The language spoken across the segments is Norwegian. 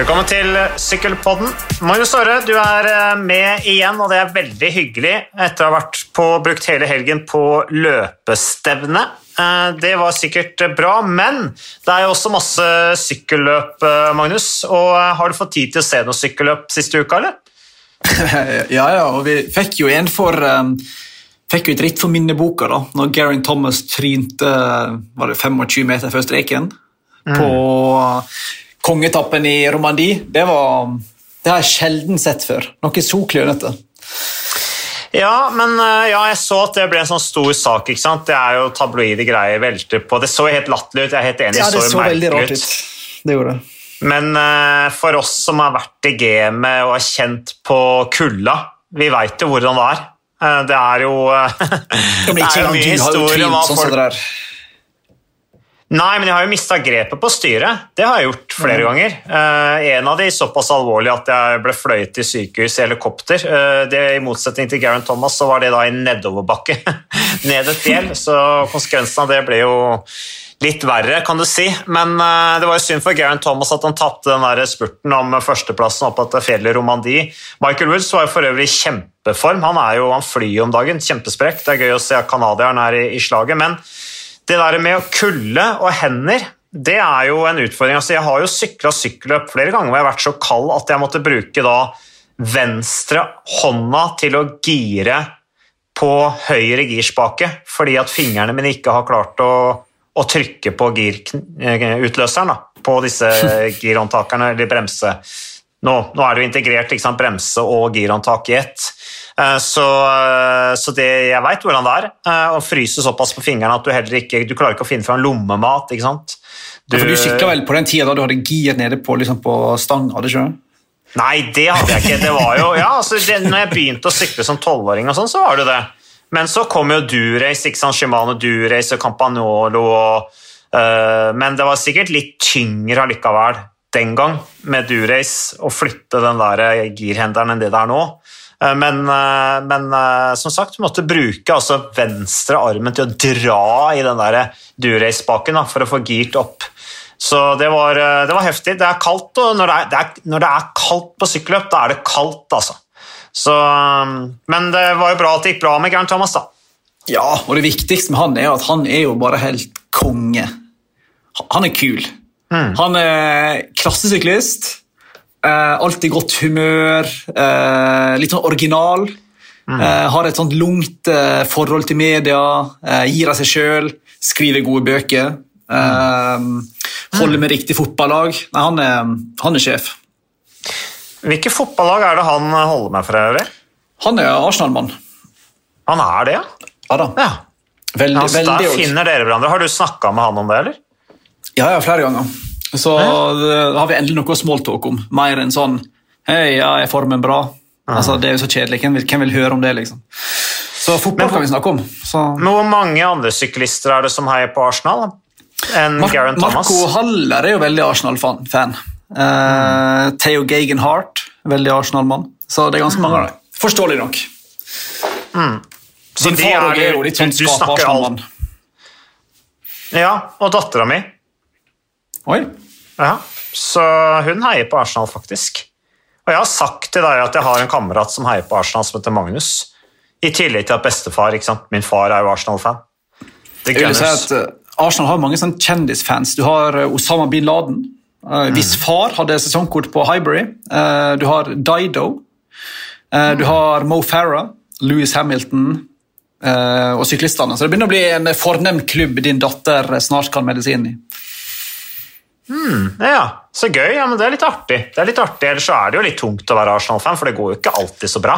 Velkommen til Sykkelpodden. Magnus Aare, du er eh, med igjen, og det er veldig hyggelig etter å ha vært på, brukt hele helgen på løpestevne. Eh, Det var sikkert bra, men det er jo også masse sykkelløp, eh, Magnus. Og har du fått tid til å se noe sykkelløp siste uka, eller? ja, ja, og vi fikk jo en for um, Fikk jo et ritt for minneboka da når Geraint Thomas trynte var det 25 meter før streken på kongetappen i Romandie. Det var det har jeg sjelden sett før. Noe så klønete. Ja, men eh, ja, jeg så at det ble en sånn stor sak. ikke sant? Det er jo tabloide greier, velter på Det så helt latterlig ut. Jeg er helt enig, Ja, det så, så veldig rart ut. Det gjorde det. Men uh, for oss som har vært i gamet og har kjent på kulda, vi veit jo hvordan det er. Uh, det er jo uh, Det er jo mye historie om hva folk. Nei, men jeg har jo mista grepet på styret. Det har jeg gjort flere ganger. Eh, en av de såpass alvorlig at jeg ble fløyet til sykehus i helikopter. Eh, det, I motsetning til Garen Thomas så var det da i nedoverbakke ned et fjell, så konsekvensen av det ble jo litt verre, kan du si. Men uh, det var jo synd for Garen Thomas at han tapte den der spurten om førsteplassen opp etter fjellet Romandie. Michael Woods var jo for øvrig i kjempeform. Han, er jo, han flyr om dagen, kjempesprekk. Det er gøy å se at canadieren er i, i slaget. men det der med kulde og hender, det er jo en utfordring. Altså, jeg har jo sykla sykkelløp flere ganger hvor jeg har vært så kald at jeg måtte bruke da venstre hånda til å gire på høyre girspake, fordi at fingrene mine ikke har klart å, å trykke på girutløseren da, på disse girhåndtakerne, eller bremse. Nå, nå er det jo integrert sant, bremse og girhåndtak i ett. Eh, Så, eh, så det, jeg veit hvordan det er eh, å fryse såpass på fingrene at du heller ikke du klarer ikke å finne fram lommemat. ikke sant? Ja, for du sykla vel på den tida da du hadde gir nede på, liksom på stang? hadde du ikke? det? Nei, det hadde jeg ikke. Det var jo, ja, altså, det, når jeg begynte å sykle som tolvåring, og sånn, så var det det. Men så kom jo Durace, ikke sant? Shimano Durace og Campanolo. Og, uh, men det var sikkert litt tyngre allikevel den gang med Durace å flytte den der girhenderen enn det det er nå. Eh, Men, eh, men eh, som sagt, du måtte bruke altså venstre armen til å dra i den der Durace-spaken for å få girt opp. Så det var, det var heftig. Det er kaldt, og når det er, det er, når det er kaldt på sykkelløp, da er det kaldt, altså. Så, men det var jo bra at det gikk bra med Gern Thomas, da. Ja, og det viktigste med han er at han er jo bare helt konge. Han er kul. Han er klassesyklist. Eh, alltid godt humør. Eh, litt sånn original. Eh, har et sånt lungt forhold til media. Eh, gir av seg sjøl. Skriver gode bøker. Eh, holder med riktig fotballag. Nei, han er, han er sjef. Hvilke fotballag er det han holder med for øvrig? Han er Arsenal-mann. Han er det, ja? Ja da. ja. Veldig, Altså, der finner dere hverandre. Har du snakka med han om det, eller? Ja, ja, flere ganger. Så da har vi endelig noe smalltalk om. Mer enn sånn Hei, ja, er formen bra? Altså, Det er jo så kjedelig. Hvem vil, hvem vil høre om det, liksom? Så fotball Men- kan vi snakke om. Så, Men hvor mange andre syklister er det som heier på Arsenal enn Mar Garen Thomas? Marco Haller er jo veldig Arsenal-fan. Uh, Theo Gagenhart, veldig Arsenal-mann. Så det er ganske mange av dem. Forståelig nok. Så Din far er- er jo litt sånn snakker skap-Arsenal-mann. Ja, og dattera mi. Oi. Ja, så hun heier på Arsenal, faktisk. Og jeg har sagt til deg at jeg har en kamerat som heier på Arsenal, som heter Magnus. I tillegg til at bestefar, ikke sant? Min far er jo Arsenal-fan. Det Jeg vil si at eh, Arsenal har mange sånn kjendisfans. Du har eh, Osama bin Laden. Uh, Hvis far hadde sesongkort på Highbury. Eh, du har Dido. Eh, du har Mo Farah, Louis Hamilton eh, og syklistene. Så det begynner å bli en fornem klubb din datter snart kan melde seg inn i. Ja, så gøy. Ja, men det er litt artig. Det er litt artig, Ellers så er det jo litt tungt å være Arsenal-fan, for det går jo ikke alltid så bra.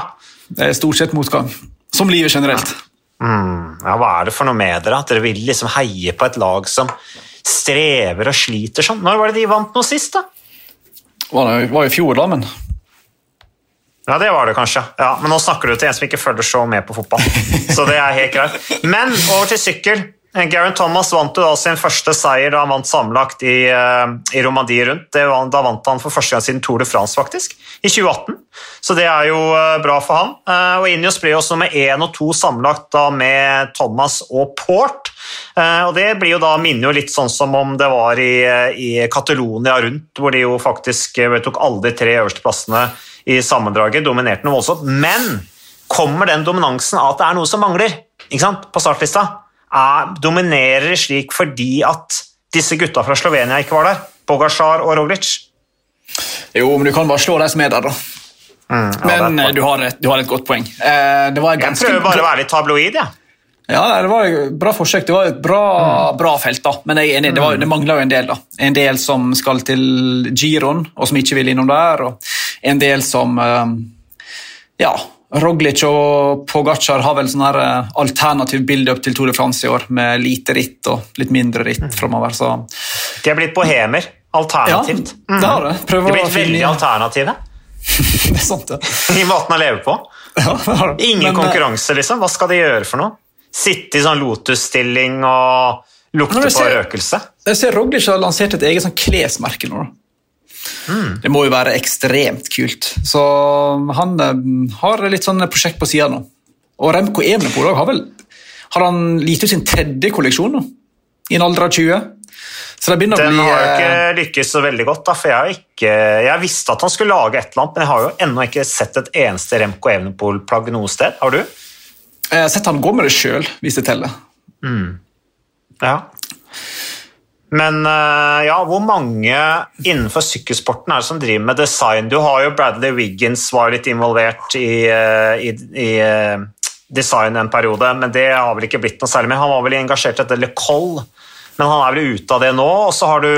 Det er stort sett motgang. Som livet generelt. Ja, Hva er det for noe med dere? At dere vil liksom heie på et lag som strever og sliter sånn? Når var det de vant noe sist, da? Var det var jo i fjor, da, men Ja, det var det kanskje. Ja, Men nå snakker du til en som ikke følger så med på fotball. Så det er helt greit. Men over til sykkel. Garen Thomas vant jo da sin første seier da han vant sammenlagt i, eh, i Romandie rundt. Var, da vant han for første gang siden Tour de France, faktisk, i 2018. Så det er jo eh, bra for. Eh, Og Injos blir også nummer én og to sammenlagt da med Thomas og Port. Eh, og det blir jo da, minner jo litt sånn som om det var i, i Catalonia rundt, hvor de jo faktisk eh, tok alle de tre øverste plassene i sammendraget, dominerte noe voldsomt. Men kommer den dominansen av at det er noe som mangler ikke sant, på startlista? Er, dominerer slik fordi at disse gutta fra Slovenia ikke var der? Bogasjar og Roglic? Jo, men du kan bare slå de som er der, da. Mm, ja, Men eh, du har, et, du har et godt poeng. Eh, det var Jeg prøver bare å være litt tabloid, jeg. Ja, det var et bra forsøk. Det var et bra, Mm. bra felt, da. men jeg er enig, det, var, det mangla jo en del. da. En del som skal til Giron, og som ikke vil innom der. Og en del som eh, Ja, Roglic og Pogacar har vel sånn her eh, alternativ bilde opp til Tour de France i år, med lite ritt og litt mindre ritt Mm. framover. Så De er blitt bohemer. Alternativt. ja, det har det. De Prøver er å blitt veldig alternative Det er sant, det. i måten å leve på. Ja, det har det. Ingen Men, eh, konkurranse, liksom. Hva skal de gjøre for noe? Sitte i sånn lotus-stilling og lukte på ser- røkelse? Jeg ser Roglic har lansert et eget sånn klesmerke nå. da. Mm. Det må jo være ekstremt kult. Så han eh, har litt sånn prosjekt på sida nå. Og Remco Evenepool har vel har han gitt ut sin tredje kolleksjon nå, i en alder av 20. Så det begynner å bli Den har jo eh, ikke lykkes så veldig godt, da, for jeg, har ikke, jeg visste at han skulle lage et eller annet, men jeg har jo ennå ikke sett et eneste Remco Evenepool-plagg noe sted. Har du? Jeg har sett han gå med det sjøl, hvis det teller. Ja. Men eh, ja, hvor mange innenfor sykkelsporten er det som driver med design? Du har jo Bradley Wiggins var litt involvert i, eh, i, i eh, design en periode, men det har vel ikke blitt noe særlig med. Han var vel engasjert etter Le Col, men han er vel ute av det nå. Og så har du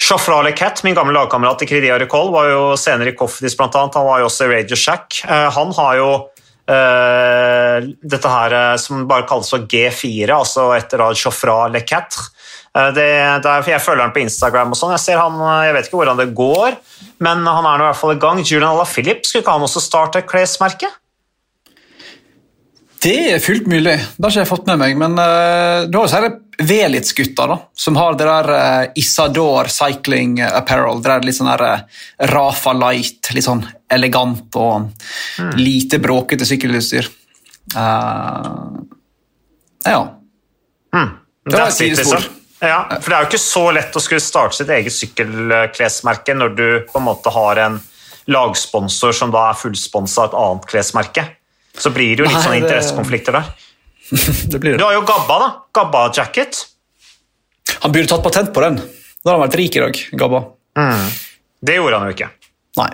Chauffra Le Lecat, min gamle lagkamerat i Crédit Agricole, var jo senere i Coffees annet. Han var jo også i Radio Shack. Han har jo dette her som bare kalles for G4, altså etter da Chauffra Lecat. Eh, det, det er, jeg følger han på Instagram og sånn. Jeg ser han, eh, jeg vet ikke hvordan det går, men han er nå i hvert fall i gang. Julian Alaphilippe, skulle ikke han også starte et klesmerke? Det er fullt mulig. Det har ikke jeg fått med meg. Men uh, du har jo sånne Velitz-gutta da, som har det der uh, Isador Cycling Apparel. Det der litt sånn der uh, Rafa Light, litt sånn elegant og lite bråkete sykkelutstyr. Uh, ja. Mm. Det var et sidespor. Ja, for det er jo ikke så lett å skulle starte sitt eget sykkelklesmerke når du på en måte har en lagsponsor som da er fullsponsa av et annet klesmerke. Så blir det jo litt Nei, sånne det- interessekonflikter der. Det blir Du har jo Gabba, da. Gabba-jacket. Han burde tatt patent på den. Da hadde han vært rik i dag, Gabba. Det gjorde han jo ikke. Nei.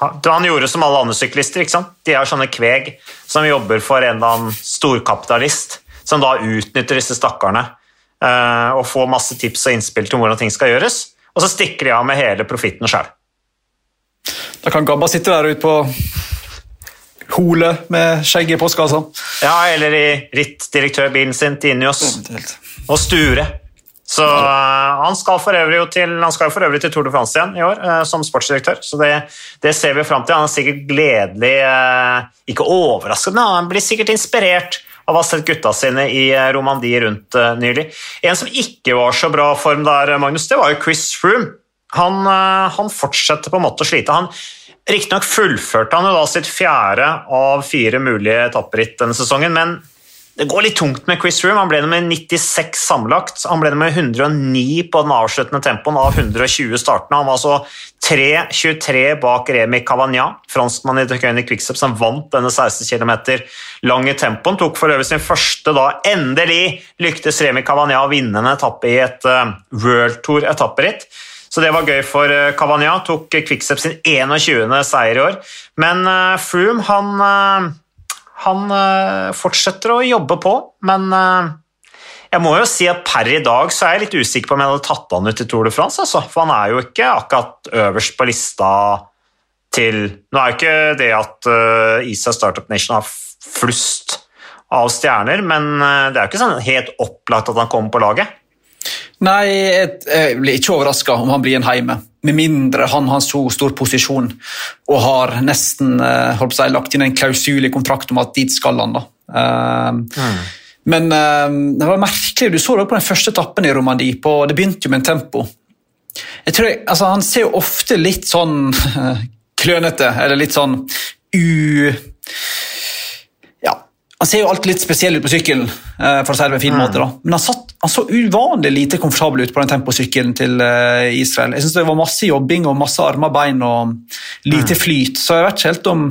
Han gjorde som alle andre syklister. ikke sant? De er sånne kveg som jobber for en eller annen storkapitalist, som da utnytter disse stakkarene og får masse tips og innspill til hvordan ting skal gjøres, og så stikker de av med hele profitten sjøl. Da kan Gabba sitte der ute på Hole med skjegget i postkassa. Ja, eller i rittdirektørbilen sin til Inios og Sture. Så uh, han skal til, han skal for øvrig til Tour de France igjen i år uh, som sportsdirektør, så det, det ser vi fram til. Han er sikkert gledelig, uh, ikke overrasket, han blir sikkert inspirert av å ha sett gutta sine i eh, Romandie rundt eh, nylig. En som ikke var så bra form der, eh, Magnus, det var jo Chris Froome. Han, han fortsetter på en måte å slite. Han Riktignok fullførte han jo da sitt fjerde av fire mulige etapperitt denne sesongen, men det går litt tungt med Chris Froome. Han ble nummer 96 sammenlagt. Han ble nummer 109 på den avsluttende tempoen av 120 startene. Han var altså 3.23 bak Remi Cavagna, franskmann i Tøkøyne Quickstep, som vant denne 16 km lange tempoen. Tok for øvrig sin første da endelig lyktes Remi Cavagna å vinne en etappe i et uh, World Tour-etapperitt. Så det var gøy for uh, Cavagna. Tok Quickstep sin 21. seier i år. Men uh, Froome, han han øh, fortsetter å jobbe på, men øh, jeg må jo si at per i dag så er jeg litt usikker på om jeg hadde tatt han ut i Tour de France, altså, for han er jo ikke akkurat øverst på lista til Nå er jo ikke det at uh, ISA Startup Nation har flust av stjerner, men det er jo ikke sånn helt opplagt at han kommer på laget. Nei, jeg blir ikke overraska om han blir en heime. Med mindre han har så stor posisjon og har nesten eh, på å lagt inn en klausul i kontrakt om at dit skal han. da. Mm. Men eh, det var merkelig. Du så det på den første etappen i Romandie. På, det begynte jo med en tempo. Jeg tror jeg, altså, Han ser jo ofte litt sånn klønete, eller litt sånn u... Han ser jo alltid litt spesiell ut på sykkelen, eh, for å si det på en fin måte. da. Men han, satt, han så uvanlig lite komfortabel ut på den temposykkelen til eh, Israel. Jeg synes Det var masse jobbing og masse armer, bein og lite flyt. Så jeg vet ikke helt om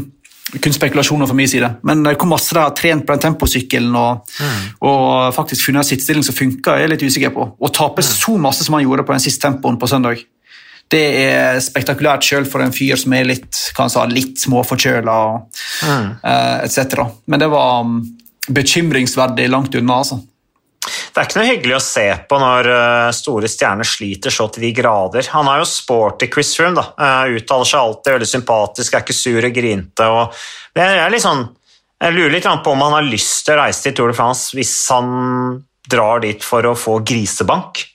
kun spekulasjoner fra min side. Men hvor masse de har trent på den temposykkelen og, og faktisk funnet en sittstilling som funker, er jeg litt usikker på. Å tape så masse som han gjorde på den siste tempoen på søndag, det er spektakulært sjøl for en fyr som er litt, kan litt småforkjøla Mm. uh, etc. Men det var um, bekymringsverdig langt unna, altså. Det er ikke noe hyggelig å se på når eh, store stjerner sliter så til de grader. Han er jo sporty, Chris Room, da. Eh, uttaler seg alltid veldig sympatisk, er ikke sur og grinte. og jeg, sånn, jeg lurer litt på om han har lyst til å reise til Tour de France hvis han drar dit for å få grisebank.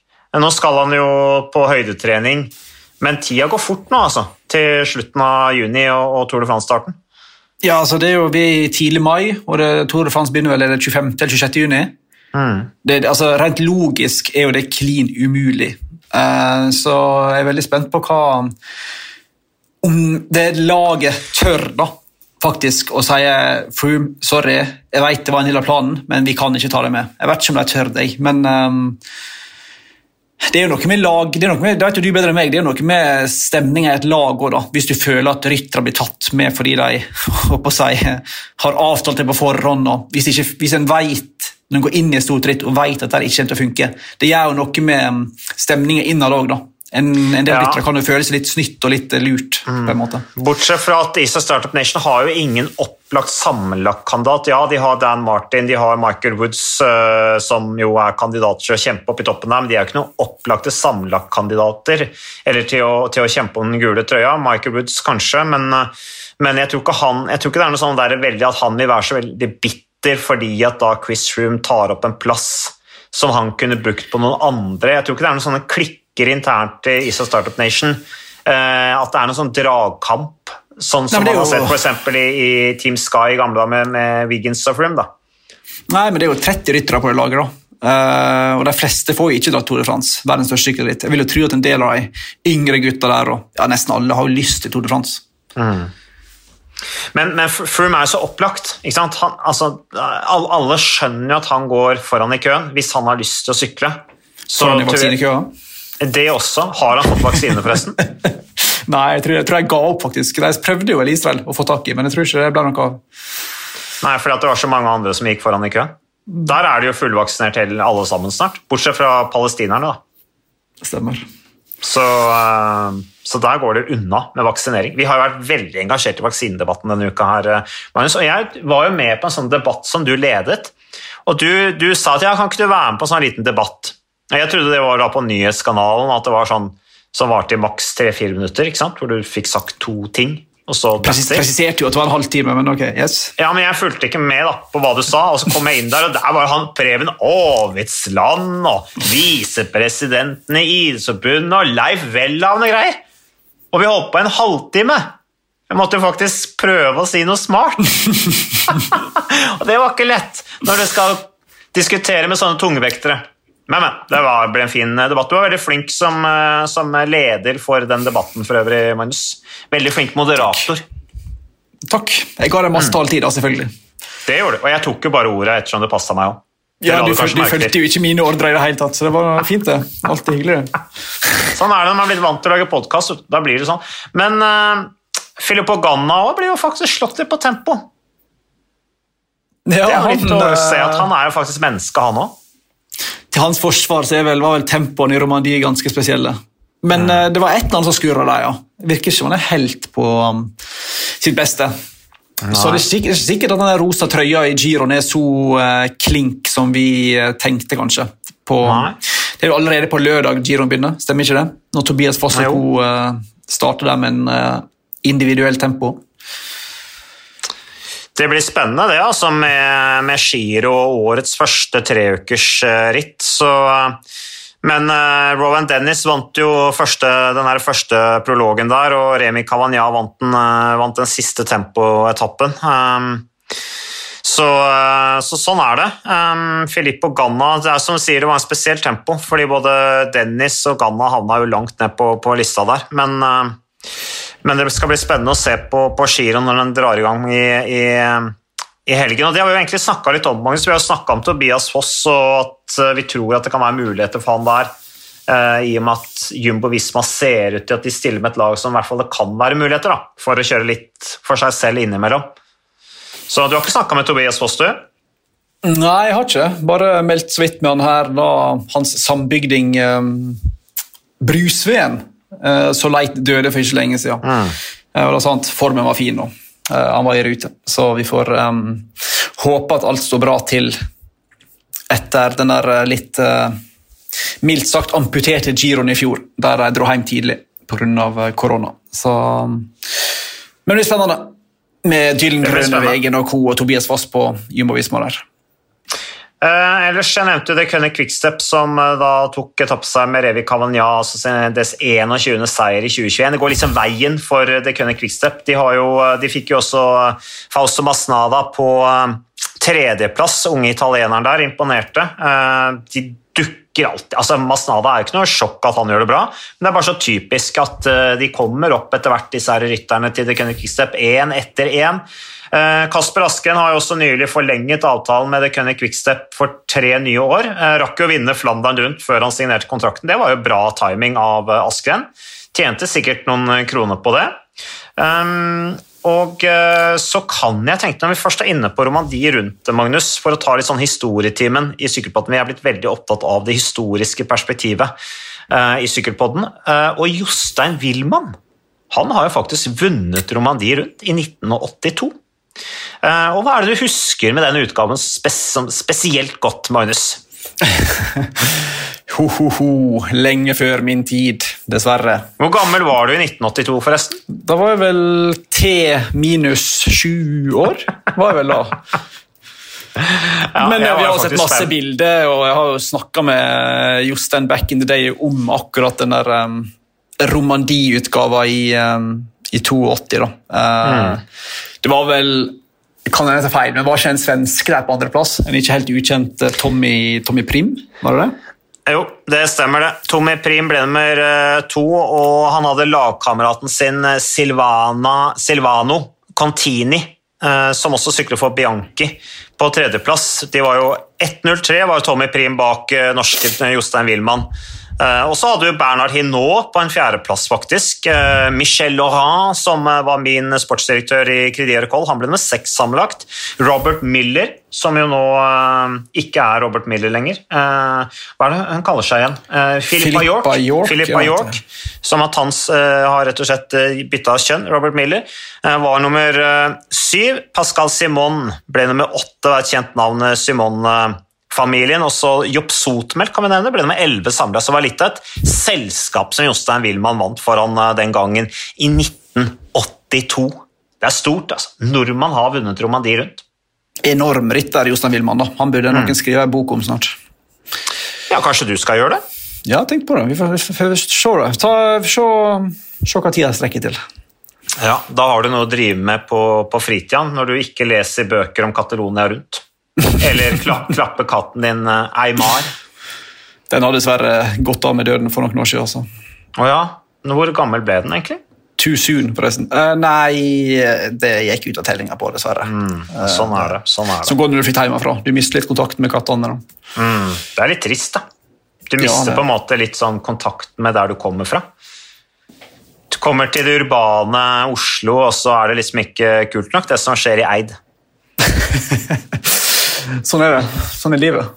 Nå skal han jo på høydetrening, men tida går fort nå, altså. Til slutten av juni og, og Tour de France-starten. Ja, altså det er jo Vi er i tidlig mai, og det, Tour de France begynner vel er det 25. eller 26. juni. Det, altså, rent logisk er jo det klin umulig. Uh, så jeg er veldig spent på hva Om det laget tør da, faktisk å si Froome, sorry, jeg vet det var en del av planen, men vi kan ikke ta det med. Jeg vet ikke om de tør det, men ehm, det er jo noe med lag, det er noe med, det vet jo du bedre enn meg, det er jo noe med stemninga i et lag òg. Hvis du føler at ryttere blir tatt med fordi de si, har avtalt det på forhånd. Hvis, ikke, hvis en vet, når en går inn i et stort ritt og vet at det ikke kommer til å funke, det gjør jo noe med stemninga innad òg. En, en del Ja. ryttere kan jo føles litt snytt og litt lurt. på en måte. Bortsett fra at ISA Startup Nation har jo ingen opplagt sammenlagt-kandidat. Ja, de har Dan Martin, de har Michael Woods, uh, som jo er kandidater til å kjempe opp i toppen der, men de er jo ikke noen opplagte sammenlagt-kandidater eller til å, til å kjempe om den gule trøya. Michael Woods kanskje, men, uh, men jeg, tror ikke han, jeg tror ikke det er noe sånn der veldig at han vil være så veldig bitter fordi at da Chris Room tar opp en plass som han kunne brukt på noen andre. Jeg tror ikke det er noen sånne klikker internt i ISO Startup Nation. eh, at det er noen sånn dragkamp, sånn som Nei, man har sett for eksempel i, i Team Sky i gamle dager med, med Wiggins og Froome. Nei, men det er jo 30 ryttere på det laget, da. Uh, og de fleste får jo ikke dra Tour de France, verdens største sykkelritt. Jeg vil jo tro at en del av de yngre gutta der, og ja, nesten alle, har jo lyst til Tour de France. Men, men Froome er jo så opplagt. ikke sant? Han, altså, alle, skjønner jo at han går foran i køen hvis han har lyst til å sykle. Så Foran i vaksinekøa. Det også. Har han fått vaksine, forresten? Nei, jeg tror, jeg tror jeg ga opp, faktisk. Jeg prøvde jo vel Israel å få tak i, men jeg tror ikke det ble noe av. Nei, fordi det var så mange andre som gikk foran i køen. Der er det jo fullvaksinert hele alle sammen snart, bortsett fra palestinerne. da. Stemmer. Så, eh, så der går det unna med vaksinering. Vi har jo vært veldig engasjert i vaksinedebatten denne uka. her, eh, Magnus, og Jeg var jo med på en sånn debatt som du ledet. Og du, du sa at ja, kan ikke du være med på en sånn liten debatt? Jeg trodde det var da på nyhetskanalen, at det var sånn som varte i maks tre-fire minutter, ikke sant? hvor du fikk sagt to ting. og så Presis, presiserte jo at det var en halvtime, men ok, yes. Ja, men jeg fulgte ikke med da, på hva du sa, og så kom jeg inn der, og der var han Preben Aavitsland og visepresidenten i Idrettsforbundet og Leif Welhaven og greier. Og vi holdt på en halvtime. Jeg måtte jo faktisk prøve å si noe smart. og det var ikke lett når du skal diskutere med sånne tungvektere. Men, men. Det var, ble en fin debatt. Du var veldig flink som, eh, som leder for den debatten for øvrig, Magnus. Veldig flink moderator. Takk. Jeg ga deg masse taletid, da, selvfølgelig. Det gjorde du. Og jeg tok jo bare ordet ettersom det passa meg òg. Ja, du, du fulgte jo ikke mine ordre i det hele tatt, så det var fint, det. Alltid hyggelig. det. Sånn er det når man er blitt vant til å lage podkast. Da blir det sånn. Men uh, Filippo Ganna også blir jo faktisk slått litt på tempo. Ja, Det er jo litt å eh, se at Han er jo faktisk menneske, han òg. Til hans forsvar så vel, var vel tempoene i Romandie ganske spesielle. Men eh, det var et eller annet som skurra der, ja. Virker ikke som han er helt på um, sitt beste. Så det er sikkert, sikkert at den rosa trøya i giroen er så uh, klink som vi uh, tenkte, kanskje. På, det er jo allerede på lørdag giroen begynner, stemmer ikke det? Når Tobias Fosseko eh, starter der med en individuell tempo. Det blir spennende, det, altså, med, med Giro og årets første treukersritt. Så Men uh, Rowan Dennis vant jo første, den første prologen der, og Remi Cavagna vant den, eh, vant den siste tempoetappen. Um, så, uh, så sånn er det. Um, Filippo Ganna det er som du sier, det var en spesiell tempo, fordi både Dennis og Ganna havna jo langt ned på, på lista der. Men, eh, men det skal bli spennende å se på, på giroen når den drar i gang i, i, i helgen. og Det har vi jo egentlig snakka litt om. Magnus. Vi har snakka om Tobias Foss og at eh, vi tror at det kan være muligheter for han der. Uh, I og med at Jumbo Visma ser ut til at de stiller med et lag som i hvert fall det kan være muligheter da, for å kjøre litt for seg selv innimellom. Så du har ikke snakka med Tobias Foss, du? Nei, jeg har ikke. Bare meldt så vidt med han her da hans sambygding um, Brusveen så leit døde for ikke lenge siden. Mm. Uh, og det er sant, Formen var fin nå. Uh, han var i rute. Så vi får um, håpe at alt står bra til etter den der litt uh, mildt sagt amputerte giroen i fjor, der de dro hjem tidlig pga. korona. Så, men det blir spennende med Dylan Grønnevegen og co. og Tobias Foss på Jumbo Visma der. Eh, ellers jeg nevnte det Kønne Quickstep som eh, da tok seg med Revi Cavagna, altså deres 21. seier i 2021. Det går liksom veien for det Kønne Quickstep. De, jo, eh, de fikk jo også eh, Fausto Masnada på eh, tredjeplass, unge italieneren der, imponerte. Eh, de dukker alltid altså Masnada er jo ikke noe sjokk at han gjør det bra, men det er bare så typisk at de kommer opp etter hvert, disse her rytterne til The Kenny Quickstep, én etter én. Uh, Kasper Askren har jo også nylig forlenget avtalen med The Cunning Quickstep for tre nye år. Uh, rakk jo å vinne Flandern rundt før han signerte kontrakten. Det var jo bra timing av Askren. Tjente sikkert noen kroner på det. Um, og eh, så kan jeg tenke, Når vi først er inne på Romandi rundt Magnus, for å ta litt sånn historietimen i Sykkelpodden Vi er blitt veldig opptatt av det historiske perspektivet i Sykkelpodden. Og Jostein Wilman han har jo faktisk vunnet Romandi rundt i 1982. Uh, og Hva er det du husker med den utgaven spes spesielt godt, Magnus? Ho-ho-ho, lenge før min tid, dessverre. Hvor gammel var du i 1982, forresten? Da var jeg vel T minus sju år. var jeg vel da. Ja, Men vi har sett masse spent. bilder, og jeg har jo snakka med Jostein back in the day om akkurat den der um, Romandie-utgava i, um, i 82. da. Uh, mm. Det var vel kan jeg ta feil, men Var ikke en svenske der på andreplass? En ikke helt ukjent uh, Tommy, Tommy Prim? var det det? Jo, det stemmer det. Tommy Prim ble nummer eh, to, og han hadde lagkameraten sin eh, Silvana, Silvano Contini, eh, som også sykler for Bianchi, på tredjeplass. De var jo 1.03 var Tommy Prim bak norske Jostein Wilman. Eh, og så hadde vi Bernard Hinault på en fjerdeplass, faktisk. Eh, Michel Laurent, som eh, var min sportsdirektør i Credier Coll, han ble med seks sammenlagt. Robert Miller, som jo nå ikke er Robert Miller lenger. Hva er det han kaller seg igjen? Philippa York, York, Philippa York som at hans har rett og slett bytta kjønn. Robert Miller var nummer syv. Pascal Simon ble nummer åtte, var et kjent navn. Simon familien. Også Jopp Sotmelk kan vi nevne, ble det med elleve samla. Så det var litt av et selskap som Jostein Wilman vant foran eh, den gangen i 1982. Det er stort, altså. Nordmann har vunnet Romandie rundt. Enorm rytter, Jostein Wilman. da. Han burde noen mm. skrive en bok om snart. Ja, kanskje du skal gjøre det? Ja, tenk på det. Vi får, vi får se, da. Ta, se, se hva tida strekker til. Ja, Da har du noe å drive med på, på fritida, når du ikke leser bøker om Catalonia rundt. Eller klapp, klappe katten din Eimar. Den har dessverre gått av med døden for noen år siden. Altså. Å ja? Hvor gammel ble den egentlig? Too soon, forresten. Uh, nei, det gikk ut av tellinga på, dessverre. Mm, sånn er det. sånn er det. Så går det når du flytter hjemmefra. Du mister litt kontakten med kattene. Mm, det er litt trist, da. Du mister ja, på en måte litt sånn kontakt med der du kommer fra. Du kommer til det urbane Oslo, og så er det liksom ikke kult nok, det som skjer i Eid. sånn er det. Sånn er livet.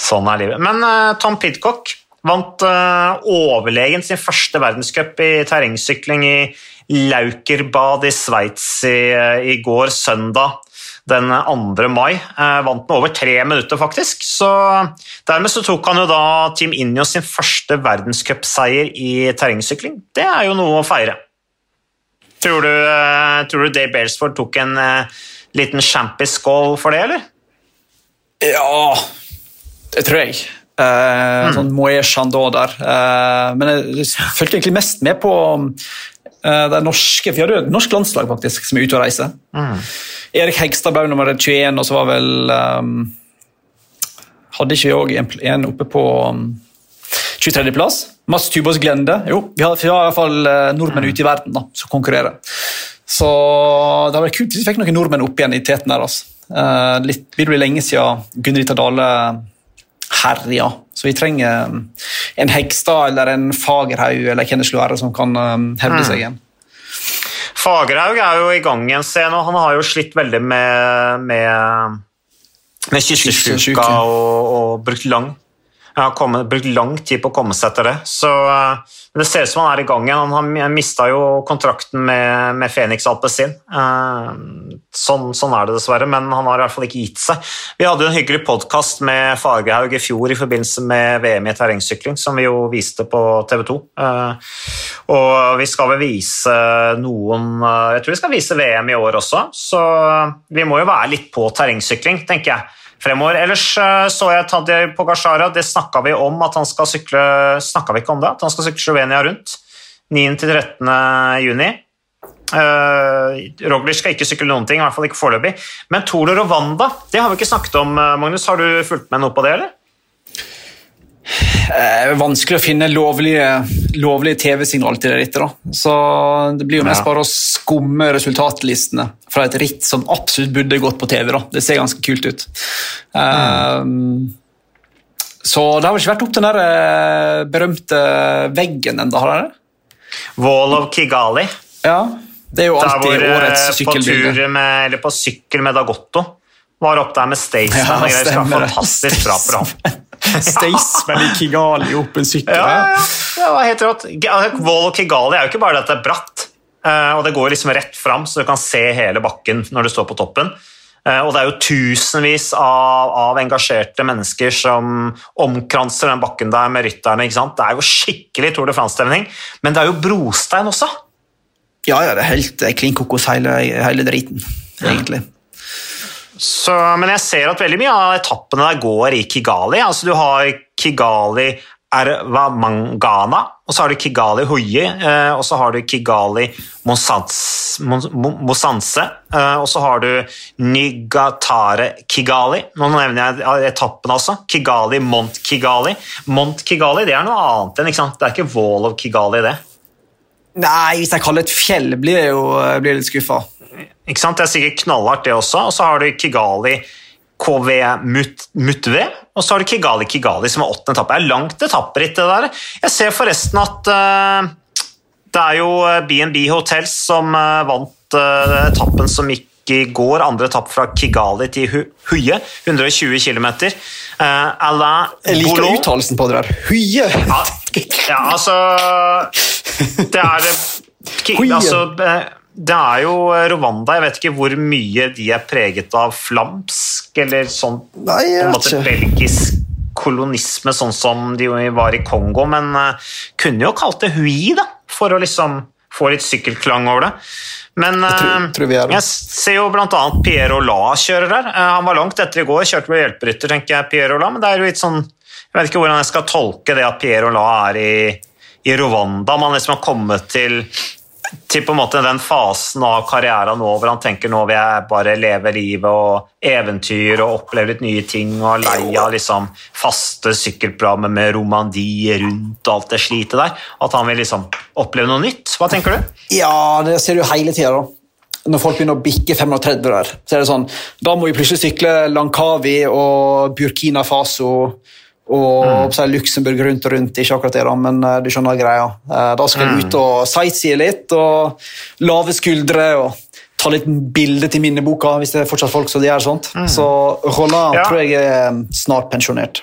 Sånn er livet. Men uh, Tom Pidcock vant uh, overlegen sin første verdenscup i terrengsykling i Laukerbad i Sveits i, uh, i, går, søndag den 2. mai. vant med over tre minutter, faktisk. Så Dermed så tok han jo da Team Inyo sin første verdenscupseier i terrengsykling. Det er jo noe å feire. Tror du, tror du Dave Balesford tok en liten champis-skål for det, eller? Ja, det tror jeg. Uh, mm. Sånn Moët Chandon der. Uh, men jeg fulgte egentlig mest med på uh, det norske Vi hadde jo et norsk landslag faktisk, som er ute og reiser. Mm. Erik Hegstad ble nummer 21, og så var vel um, Hadde ikke vi òg en, en, oppe på um, 23.-plass? Mats Tubås Glende. Jo, vi har, vi har iallfall nordmenn mm. ute i verden da, som konkurrerer. Så det hadde vært kult hvis vi fikk noen nordmenn opp igjen i teten der. altså. Uh, litt, det blir lenge siden Gunn-Rita Dale herja, så vi trenger en Hegstad eller en Fagerhaug eller Kenneth Sluere som kan hevde seg igjen. Fagerhaug er jo i gang igjen, se nå. Han har jo slitt veldig med, med, med kyssersjuka og, og brukt lang har kommet, brukt lang tid på å komme seg etter det. Så uh, Det ser ut som han er i gang igjen. Han, mista jo kontrakten med, med Phoenix Alpezin. Uh, sånn, sånn, er det dessverre, men han har i hvert fall ikke gitt seg. Vi hadde jo en hyggelig podkast med Fagerhaug i fjor i forbindelse med VM i terrengsykling, som vi jo viste på TV 2. Uh, eh, og vi skal vel vise noen Jeg tror vi skal vise VM i år også, så vi må jo være litt på terrengsykling, tenker jeg fremover. Ellers eh, så jeg Tadje Pogasjara, det snakka vi om at han skal sykle Snakka vi ikke om det? At han skal sykle Slovenia rundt 9.-13. juni. Uh, Roglic skal ikke sykle noen ting, i hvert fall ikke foreløpig. Men Tolo Rwanda, det har vi ikke snakket om, eh, Magnus. Har du fulgt med noe på det, eller? Eh, vanskelig å finne lovlige, lovlige TV-signal til det rittet. Så det blir jo mest ja. bare å skumme resultatlistene fra et ritt som absolutt burde gått på TV. Da. Det ser ganske kult ut. Mm. så det har vel ikke vært opp til den der eh, berømte veggen ennå, har det? Wall of Kigali. Ja, det er jo alltid hvor, årets sykkelbilde. På med, eller på sykkel med Dagotto. Var opp der med Staysman. Ja, stemmer. Fantastisk bra program. Staysman i Kigali opp en sykkel. Ja, ja, ja. det helt rått. Vold og Kigali er jo ikke bare at det er bratt, eh, og det går liksom rett fram, så du kan se hele bakken når du står på toppen. Eh, og det er jo tusenvis av, av engasjerte mennesker som omkranser den bakken der med rytterne. ikke sant? Det er jo skikkelig Tour de France-stemning, men det er jo brostein også. Ja, ja, det er helt klin kokos hele, hele driten, egentlig. Så, men jeg ser at veldig mye av etappene der går i Kigali. Altså Du har Kigali Ervamangana, og så har du Kigali Huyi, eh, og så har du Kigali Mosanse, eh, og så har du Nygatare Kigali. Nå nevner jeg etappen også. Kigali Mont Kigali. Mont Kigali det er noe annet enn ikke sant? Det er ikke Wall of Kigali, det. Nei, hvis jeg kaller det et fjell, blir jeg jo blir litt skuffa. Ikke sant? Det er sikkert knallhardt, det også. Og så har du Kigali KV Mutve, og så har du Kigali Kigali, som er åttende etappe. Det er langt etapperitt, det der. Jeg ser forresten at uh, det er jo BNB Hotels som uh, vant uh, etappen som gikk i går, andre etappe fra Kigali til Huye, 120 km. Uh, Alain Jeg liker uttalelsen på det der. Huye! Ja, ja, altså Det er Huye. Altså, det er jo eh, Rwanda. Jeg vet ikke hvor mye de er preget av flamsk eller sånn Nei, jeg vet ikke. belgisk kolonisme, sånn som de var i Kongo, men uh, kunne jo kalt det hui, da, for å liksom få litt sykkelklang over det. Men jeg, tror, tror jeg, ser jo bl.a. Pierre Ola kjører der. Han var langt etter i går, kjørte med hjelperytter, tenker jeg, Pierre Ola, men det er jo litt sånn Jeg vet ikke hvordan jeg skal tolke det at Pierre Ola er i, i Rwanda. Man liksom har kommet til til på en måte den fasen av karrieren nå hvor han tenker nå vil jeg bare leve livet og eventyr og oppleve litt nye ting og lei av liksom faste sykkelprogrammer med Romandie rundt og alt det slitet der. At han vil liksom oppleve noe nytt. Hva tenker du? Ja, det ser du hele tida, da. Når folk begynner å bikke 35 der, så er det sånn Da må vi plutselig sykle Lankawi og Burkina Faso og mm. Luxembourg rundt og rundt, ikke akkurat det, da, men uh, du skjønner greia. Uh, da skal jeg du ut og sightsee litt, og lave skuldre og ta litt bilde til minneboka, hvis det er fortsatt folk som gjør sånt. Mm. Så Roland ja. tror jeg er snart pensjonert.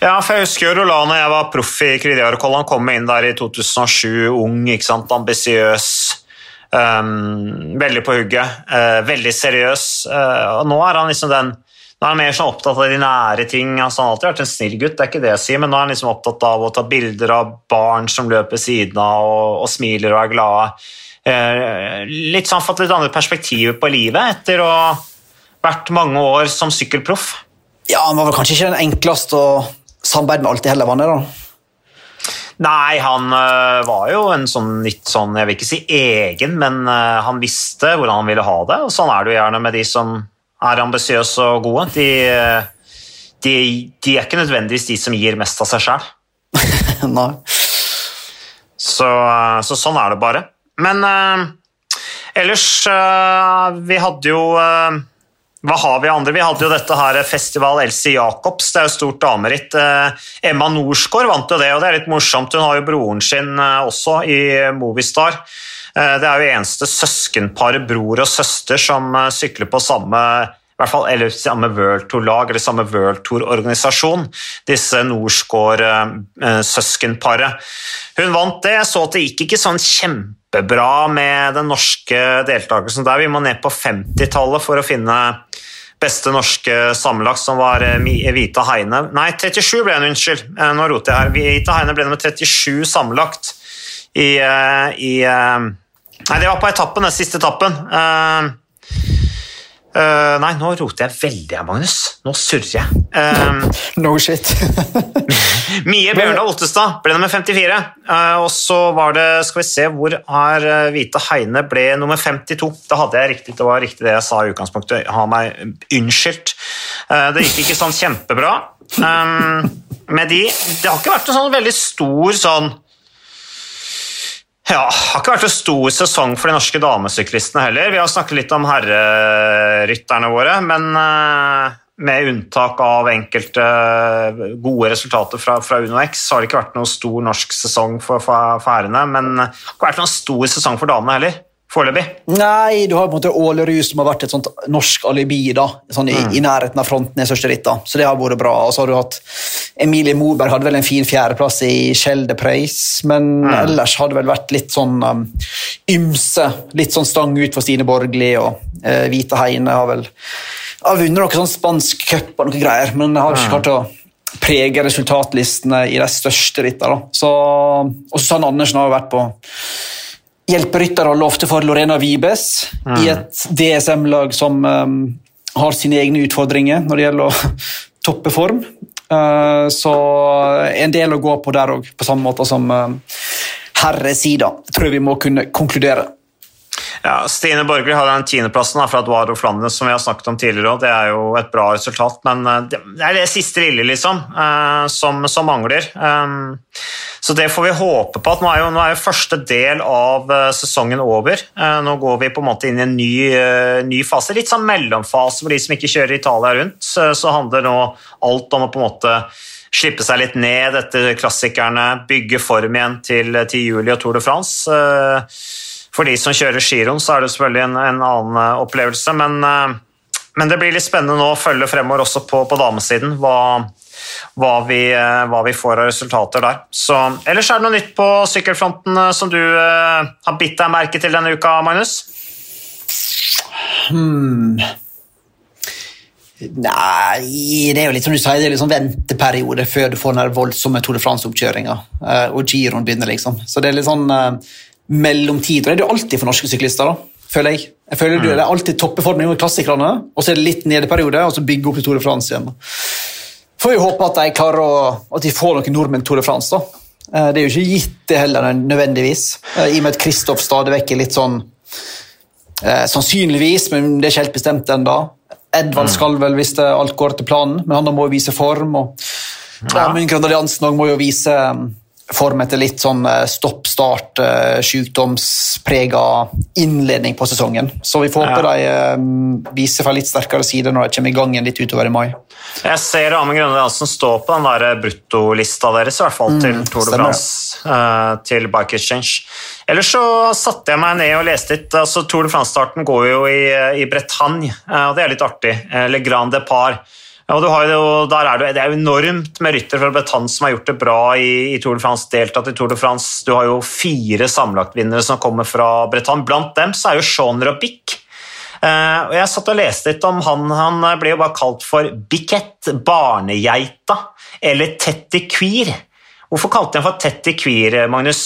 Ja, for jeg husker jo Roland når jeg var proff i Kridiarkoll. Han kom inn der i 2007, ung, ikke sant, ambisiøs. Um, veldig på hugget, uh, veldig seriøs. Uh, og nå er han liksom den nå er han mer sånn opptatt av de nære ting. Altså, han har alltid vært en snill gutt, det er ikke det jeg sier, men nå er han liksom opptatt av å ta bilder av barn som løper siden av og, og smiler og er glade. Eh, litt sånn fått litt andre perspektiver på livet etter å ha vært mange år som sykkelproff. Ja, Han var vel kanskje ikke den enkleste å samarbeide med alltid heller, var han det? da? Nei, han uh, var jo en sånn litt sånn, jeg vil ikke si egen, men uh, han visste hvordan han ville ha det. og Sånn er det jo gjerne med de som er ambisiøse og gode, de, de, de, er ikke nødvendigvis de som gir mest av seg sjøl. så, så, sånn er det bare. Men uh, ellers uh, Vi hadde jo uh, hva har vi andre? Vi hadde jo dette her Festival Elsie Jacobs, det er jo stort dameritt. Emma Norsgaard vant jo det, og det er litt morsomt. Hun har jo broren sin også i Movistar. Eh, det er jo eneste søskenparet, bror og søster, som sykler på samme hvert fall, eller samme World Tour-lag eller samme World Tour-organisasjon, disse Norsgaard-søskenparet. Hun vant det. Jeg så at det gikk ikke sånn kjempebra med den norske deltakelsen der. Vi må ned på 50-tallet for å finne beste norske sammenlagt, som var Vita Heine. Nei, 37 ble hun, unnskyld. Nå roter jeg her. Vita Heine ble nummer 37 sammenlagt i, i Nei, det var på etappen, den siste etappen. Uh, nei, nå roter jeg veldig, Magnus. Nå surrer jeg. Uh, no shit. Mie Bjørndal Ottestad ble nummer 54. Uh, og så var det Skal vi se, hvor er uh, Hvite Heine ble nummer 52. Da hadde jeg riktig, det var riktig det jeg sa i utgangspunktet. Ha meg unnskyldt. det gikk ikke sånn kjempebra med de. Det har ikke vært en sånn veldig stor sånn ja, det har ikke vært en stor sesong for de norske damesyklistene heller. Vi har snakket litt om herrerytterne våre, men eh, med unntak av enkelte gode resultater fra, fra UnoX, så har det ikke vært noen stor norsk sesong for, for, for herrene. Men det har ikke vært noen stor sesong for damene heller foreløpig? Nei, du har på en måte Ålerud som har vært et sånt norsk alibi da, sånn i, mm. i, nærheten av fronten i største ritt. Så det har vært bra. Og så har du hatt Emilie Moberg hadde vel en fin fjerdeplass i Schelde Preis, men mm. ellers hadde vel vært litt sånn um, ymse. Litt sånn stang ut for Stine Borgli, og uh, Hvite Heine har vel har vunnet noe sånn spansk cup og noe greier, men har ikke mm. klart å prege resultatlistene i de største rittene. Og så Sanne Andersen har jo vært på hjelperytterrolle ofte for Lorena Vibes mm. i et DSM-lag som um, har sine egne utfordringer når det gjelder å toppe form. Uh, så en del å gå på der òg, på samme måte som uh, herresida, tror jeg vi må kunne konkludere. Ja, Stine Borgli har den tiendeplassen fra Eduardo Flandes som vi har snakket om tidligere. Det er jo et bra resultat, men eh, det er det siste lille liksom, eh, som, som mangler. Så det får vi håpe på. at Nå er jo, nå er jo første del av sesongen over. Nå går vi på en måte inn i en ny, ny fase, litt sånn mellomfase for de som ikke kjører Italia rundt. Så handler nå alt om å på en måte slippe seg litt ned etter klassikerne, bygge form igjen til, til juli og Tour de France for de som kjører giroen, så er det selvfølgelig en, en annen eh, opplevelse. Men, eh, men, det blir litt spennende nå å følge fremover også på, på damesiden. Hva, hva, vi, eh, hva, vi, får av resultater der. Så, ellers er det noe nytt på sykkelfronten som du uh, har bitt deg merke til denne uka, Magnus? Hmm. Nei, det er jo litt som du sier, det er sånn venteperiode før du får den voldsomme Tour de France-oppkjøringa. og giroen begynner, liksom. Så det er litt sånn mellomtid. Og det er det jo alltid for norske syklister. da, føler jeg. Jeg føler mm. Det er alltid toppeform i klassikerne, og så er det litt nedeperiode, og så bygge opp til Tour de France igjen. Får vi håpe at de klarer å, at de får noen nordmenn Tour de France. da. Eh, det er jo ikke gitt, det heller, nødvendigvis. Eh, I og med at Kristoff stadig vekk er litt sånn eh, Sannsynligvis, men det er ikke helt bestemt ennå. Edvard mm. skal vel, hvis det alt går etter planen, men han må jo vise form. og ja. ja, Alliansen må jo vise form etter litt sånn eh, stopp-start, eh, sykdomsprega innledning på sesongen. Så vi får håpe ja. de eh, viser fra litt sterkere side når de kommer i gang igjen litt utover i mai. Jeg ser Amund Grønne Jansen stå på den der bruttolista deres, i hvert fall til mm, Tour de France, til Bike Exchange. Ellers så satte jeg meg ned og leste litt. altså Tour de France-starten går jo i, i Bretagne, og det er litt artig. Le Grand Depart. Og jo, der er det, det er jo enormt med ryttere fra Bretagne som har gjort det bra i, i, Tour de France, deltatt i Tour de France. Du har jo fire sammenlagtvinnere som kommer fra Bretagne. Blant dem så er jo Sean Robic. Eh, og Jeg satt og leste litt om han. Han ble jo bare kalt for Biquet, barnegeita, eller Tetty Queer. Hvorfor kalte de han for Tetty Queer, Magnus?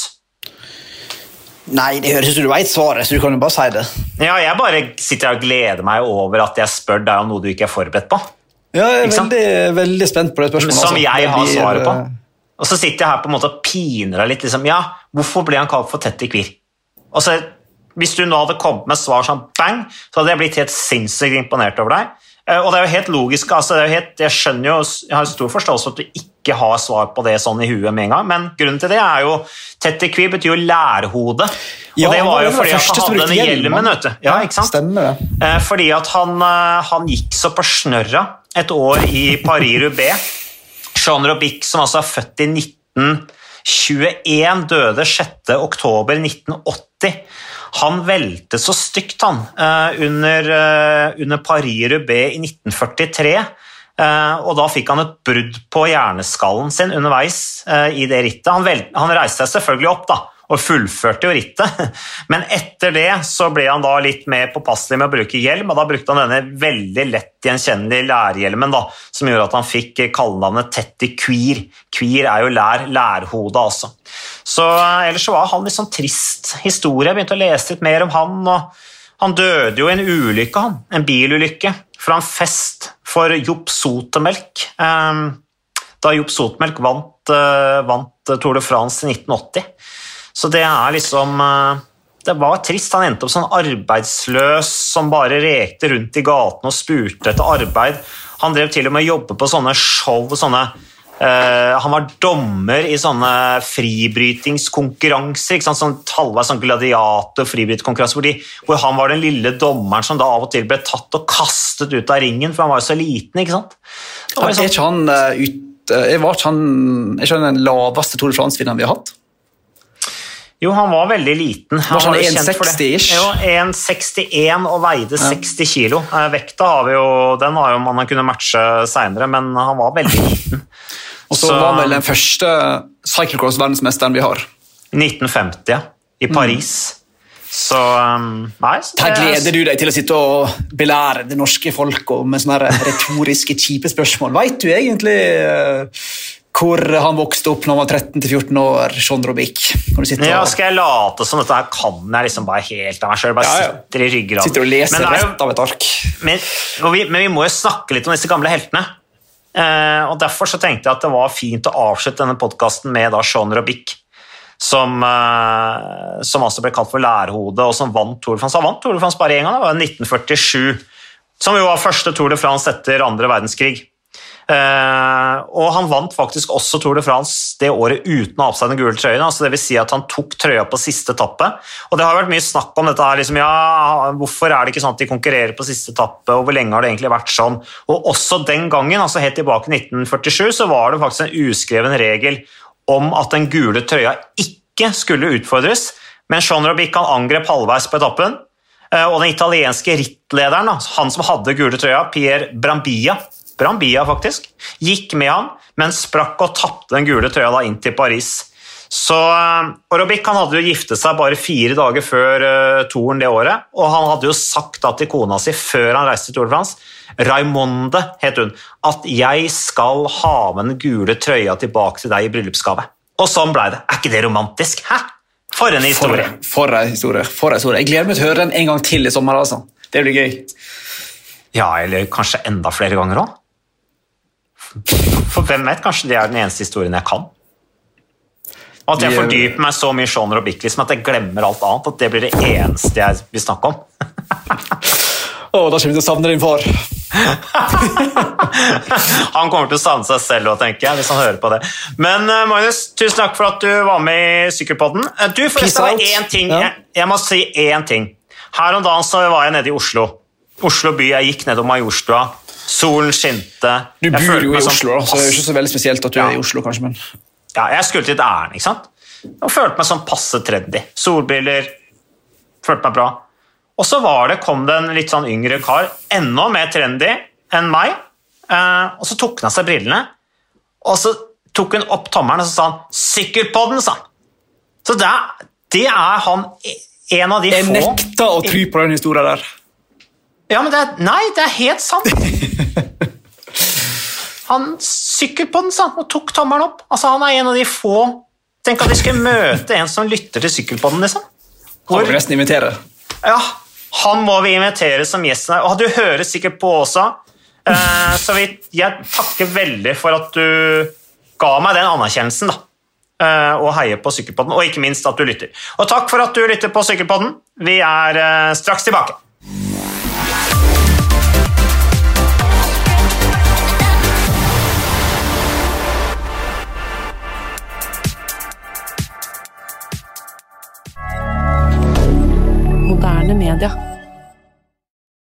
Nei, det høres ut som du veit svaret, så du kan jo bare si det. Ja, Jeg bare sitter og gleder meg over at jeg spør deg om noe du ikke er forberedt på. Ja, jeg er veldig, veldig, spent på det spørsmålet. Som altså. jeg har svaret på. Og så sitter jeg her på en måte og piner deg litt. Liksom, ja, hvorfor ble han kalt for Tetty Kvir? Og så, hvis du nå hadde kommet med svar sånn bang, så hadde jeg blitt helt sinnssykt imponert over deg. Eh, og det er jo helt logisk. Altså, helt, jeg skjønner jo, jeg har stor forståelse for at du ikke har svar på det sånn i huet med en gang, men grunnen til det er jo Tettekvi betyr jo lærhode. Ja, og det var jo fordi han hadde hjelm, hjelmen. vet du. Ja, ikke sant? Stemmer det. Eh, Fordi at han, eh, han gikk så på snørra et år i Paris-Roubaix. Jean Robic, som altså er født i 1921, døde 6. oktober 1980. Han velte så stygt, han, eh, under, eh, under Paris-Roubaix i 1943. Eh, og da fikk han et brudd på hjerneskallen sin underveis i det rittet. Han, han reiste seg selvfølgelig opp da, og fullførte jo rittet, men etter det så ble han da litt mer påpasselig med å bruke hjelm, og da brukte han denne veldig lett gjenkjennelige lærhjelmen da, som gjorde at han fikk kallenavnet Tetty Queer. Queer er jo lær, lærhode altså. Så eh, ellers var han litt sånn trist historie, jeg begynte å lese litt mer om han, og han døde jo i en ulykke, han, en bilulykke, fra en fest for Jopp Sotemelk. eh, Da Jopp Sotemelk vant, eh, vant Tour de France i 1980. Så det er liksom eh, Det var trist. Han endte opp sånn arbeidsløs som bare rekte rundt i gatene og spurte etter arbeid. Han drev til og med jobbe på sånne show sånne Uh, Han var dommer i sånne fribrytingskonkurranser. Ikke sant? Sånn halvveis sånn gladiator-fribryterkonkurranse hvor, hvor han var den lille dommeren som da av og til ble tatt og kastet ut av ringen, for han var jo så liten. ikke sant? Var Er liksom- ikke han, uh, ut, eh, var ikke han er ikke han den laveste Tour de France-vinneren vi har hatt? Jo, han var veldig liten. Han Var sånn jo kjent for det. 1,60-ish? Jo, 1,61 og veide 60 kilo. Eh, Vekta har vi jo, den har jo man kunnet matche seinere, men han var veldig liten. Og så Så- var vel den første cyclocross-verdensmesteren vi har. 1950, ja. I Paris. Så um, Nei, så Her det- gleder du deg til å sitte og belære det norske folk med sånne retoriske, kjipe spørsmål. Vet du egentlig eh, hvor han vokste opp når han var 13-14 år, Sean Robic? Ja, skal jeg late som dette her kan jeg liksom bare helt av meg sjøl? Bare Ja, ja. sitter i ryggraden. sitter og leser Men jo- rett av et ark. Men, vi, men vi må jo snakke litt om disse gamle heltene. Eh, og Derfor så tenkte jeg at det var fint å avslutte denne podkasten med da Sean Robic, som, eh, som altså ble kalt for lærhode, og som vant Tour de France. Han vant Tour de France bare én gang, det var 1947, som jo var første Tour de France etter andre verdenskrig. Eh, og han vant faktisk også Tour de France det året uten å ha på seg den gule trøyen. altså det vil si at han tok trøya på siste etappe. Og det har vært mye snakk om dette her, liksom, ja, hvorfor er det ikke sånn at de konkurrerer på siste etappe, og hvor lenge har det egentlig vært sånn? Og også den gangen, altså helt tilbake i 1947, så var det faktisk en uskreven regel om at den gule trøya ikke skulle utfordres, men Sean Robic han angrep halvveis på etappen, Eh, Og den italienske rittlederen, han som hadde gule trøya, Pierre Brambilla faktisk, gikk med han, men sprakk og tapte den gule trøya da inn til Paris. Så, eh, han hadde jo giftet seg bare fire dager før uh, touren det året, og han hadde jo sagt da til kona si før han reiste til Tour de France, Raimonde het hun, at jeg skal ha med den gule trøya tilbake til deg i bryllupsgave. Og sånn blei det. Er ikke det romantisk? Hæ? For en For, historie. for en historie. For en historie. Jeg gleder meg til å høre den en gang til i sommer. altså. Det blir gøy. Ja, eller kanskje enda flere ganger òg. For hvem vet, kanskje det er den eneste historien jeg kan. Og at jeg er- fordyper meg så mye i Sean Robic liksom, at jeg glemmer alt annet. At det blir det eneste jeg vil snakke om. Å, da kommer vi til å savne din far. Han kommer til å savne seg selv òg, tenker jeg, hvis han hører på det. Men eh, Magnus, tusen takk for at du var med i Sykkelpodden. Eh, Du, forresten, det én ting. Ja. Jeg, jeg må si én ting. Her om dagen så var jeg nede i Oslo. Oslo by. Jeg gikk nedom Majorstua. Solen skinte. Du bor jo i Oslo, så det er ikke så veldig spesielt at du Ja. er i Oslo, kanskje, men Ja, jeg skulle til et ærend, ikke sant? Og følte meg sånn passe trendy. Solbriller. Følte meg bra. Og så var det, kom det en litt sånn yngre kar, enda mer trendy enn meg, eh, og så tok han av seg brillene, og så tok hun opp tommelen og så sa han 'Sykkelpodden', sa han. Så det det er han e- en av de Jeg få nekter å tro på den historien der. Ja, men det er, Nei, det er helt sant. Han sykkel på den han, og tok tommelen opp. Altså, Han er en av de få Tenk at vi skulle møte en som lytter til Sykkelpodden, liksom. Han Hvor, må nesten invitere. ja, han må vi invitere som gjest. Og du hører sikkert på også. Eh, så vi, jeg takker veldig for at du ga meg den anerkjennelsen, da. Eh, og heier på Sykkelpodden, og ikke minst at du lytter. Og takk for at du lytter på Sykkelpodden. Vi er eh, straks tilbake. moderne media.